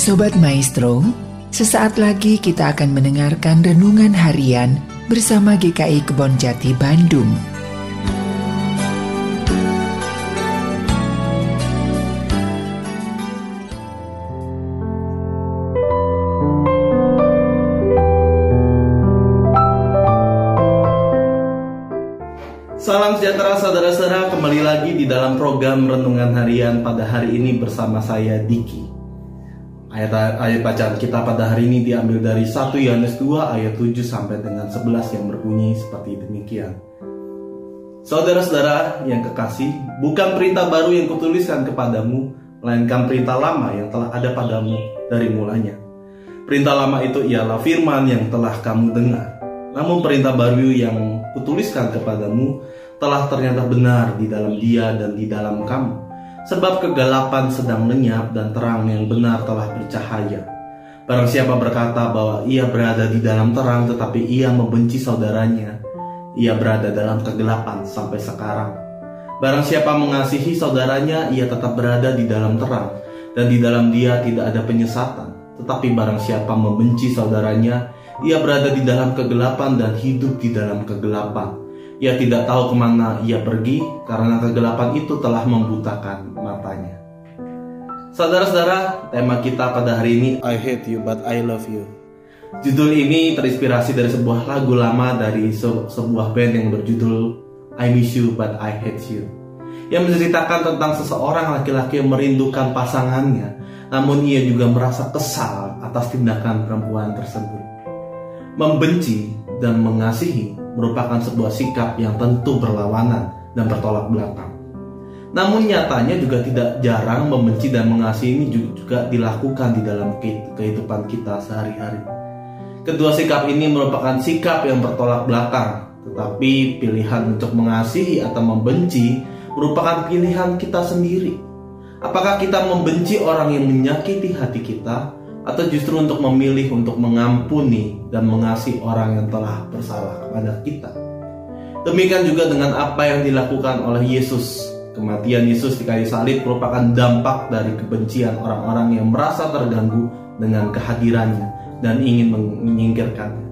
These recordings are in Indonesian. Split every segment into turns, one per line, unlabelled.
Sobat Maestro, sesaat lagi kita akan mendengarkan renungan harian bersama GKI Kebon Jati Bandung.
Salam sejahtera saudara-saudara, kembali lagi di dalam program Renungan Harian pada hari ini bersama saya Diki. Ayat, ayat bacaan kita pada hari ini diambil dari 1 Yohanes 2 ayat 7 sampai dengan 11 yang berbunyi seperti demikian. Saudara-saudara yang kekasih, bukan perintah baru yang kutuliskan kepadamu, melainkan perintah lama yang telah ada padamu dari mulanya. Perintah lama itu ialah firman yang telah kamu dengar. Namun perintah baru yang kutuliskan kepadamu telah ternyata benar di dalam dia dan di dalam kamu. Sebab kegelapan sedang lenyap dan terang yang benar telah bercahaya. Barang siapa berkata bahwa ia berada di dalam terang tetapi ia membenci saudaranya, ia berada dalam kegelapan sampai sekarang. Barang siapa mengasihi saudaranya, ia tetap berada di dalam terang, dan di dalam dia tidak ada penyesatan. Tetapi barang siapa membenci saudaranya, ia berada di dalam kegelapan dan hidup di dalam kegelapan. Ia tidak tahu ke mana ia pergi karena kegelapan itu telah membutakan matanya. Saudara-saudara, tema kita pada hari ini I hate you but I love you. Judul ini terinspirasi dari sebuah lagu lama dari se sebuah band yang berjudul I miss you but I hate you. Yang menceritakan tentang seseorang laki-laki yang merindukan pasangannya, namun ia juga merasa kesal atas tindakan perempuan tersebut. Membenci dan mengasihi merupakan sebuah sikap yang tentu berlawanan dan bertolak belakang. Namun nyatanya juga tidak jarang membenci dan mengasihi ini juga dilakukan di dalam kehidupan kita sehari-hari. Kedua sikap ini merupakan sikap yang bertolak belakang, tetapi pilihan untuk mengasihi atau membenci merupakan pilihan kita sendiri. Apakah kita membenci orang yang menyakiti hati kita atau justru untuk memilih untuk mengampuni dan mengasihi orang yang telah bersalah kepada kita. Demikian juga dengan apa yang dilakukan oleh Yesus. Kematian Yesus di kayu salib merupakan dampak dari kebencian orang-orang yang merasa terganggu dengan kehadirannya dan ingin menyingkirkannya.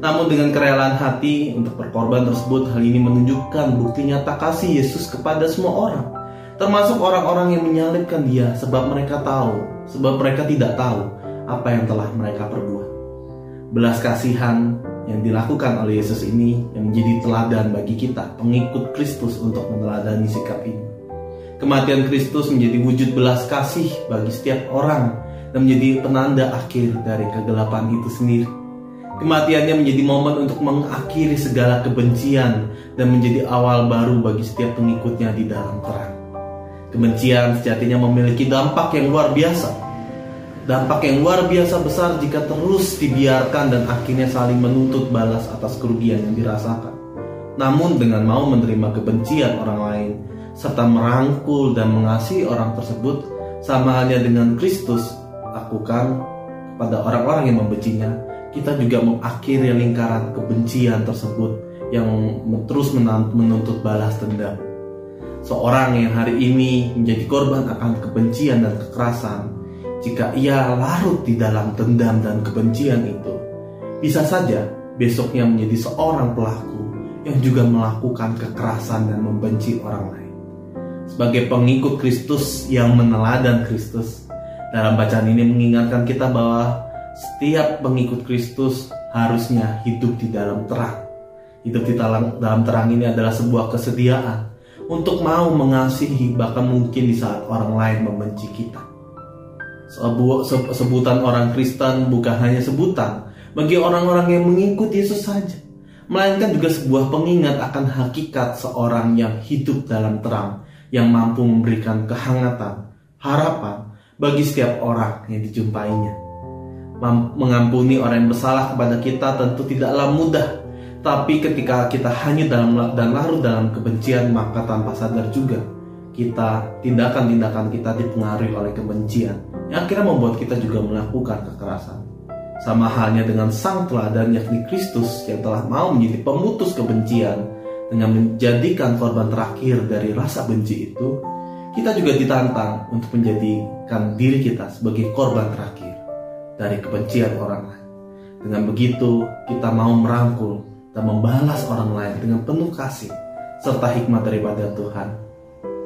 Namun dengan kerelaan hati untuk berkorban tersebut, hal ini menunjukkan bukti nyata kasih Yesus kepada semua orang, termasuk orang-orang yang menyalibkan dia sebab mereka tahu, sebab mereka tidak tahu apa yang telah mereka perbuat. Belas kasihan yang dilakukan oleh Yesus ini yang menjadi teladan bagi kita, pengikut Kristus untuk meneladani sikap ini. Kematian Kristus menjadi wujud belas kasih bagi setiap orang dan menjadi penanda akhir dari kegelapan itu sendiri. Kematiannya menjadi momen untuk mengakhiri segala kebencian dan menjadi awal baru bagi setiap pengikutnya di dalam terang. Kebencian sejatinya memiliki dampak yang luar biasa Dampak yang luar biasa besar jika terus dibiarkan dan akhirnya saling menuntut balas atas kerugian yang dirasakan. Namun dengan mau menerima kebencian orang lain serta merangkul dan mengasihi orang tersebut sama halnya dengan Kristus lakukan kepada orang-orang yang membencinya, kita juga mengakhiri lingkaran kebencian tersebut yang terus menuntut balas dendam. Seorang yang hari ini menjadi korban akan kebencian dan kekerasan jika ia larut di dalam dendam dan kebencian itu, bisa saja besoknya menjadi seorang pelaku yang juga melakukan kekerasan dan membenci orang lain. Sebagai pengikut Kristus yang meneladan Kristus, dalam bacaan ini mengingatkan kita bahwa setiap pengikut Kristus harusnya hidup di dalam terang. Hidup di dalam, terang ini adalah sebuah kesediaan untuk mau mengasihi bahkan mungkin di saat orang lain membenci kita sebutan orang Kristen bukan hanya sebutan bagi orang-orang yang mengikuti Yesus saja, melainkan juga sebuah pengingat akan hakikat seorang yang hidup dalam terang, yang mampu memberikan kehangatan, harapan bagi setiap orang yang dijumpainya. Mengampuni orang yang bersalah kepada kita tentu tidaklah mudah, tapi ketika kita hanya dalam dan larut dalam kebencian maka tanpa sadar juga kita tindakan-tindakan kita dipengaruhi oleh kebencian yang akhirnya membuat kita juga melakukan kekerasan. Sama halnya dengan sang teladan yakni Kristus yang telah mau menjadi pemutus kebencian dengan menjadikan korban terakhir dari rasa benci itu, kita juga ditantang untuk menjadikan diri kita sebagai korban terakhir dari kebencian orang lain. Dengan begitu, kita mau merangkul dan membalas orang lain dengan penuh kasih serta hikmat daripada Tuhan.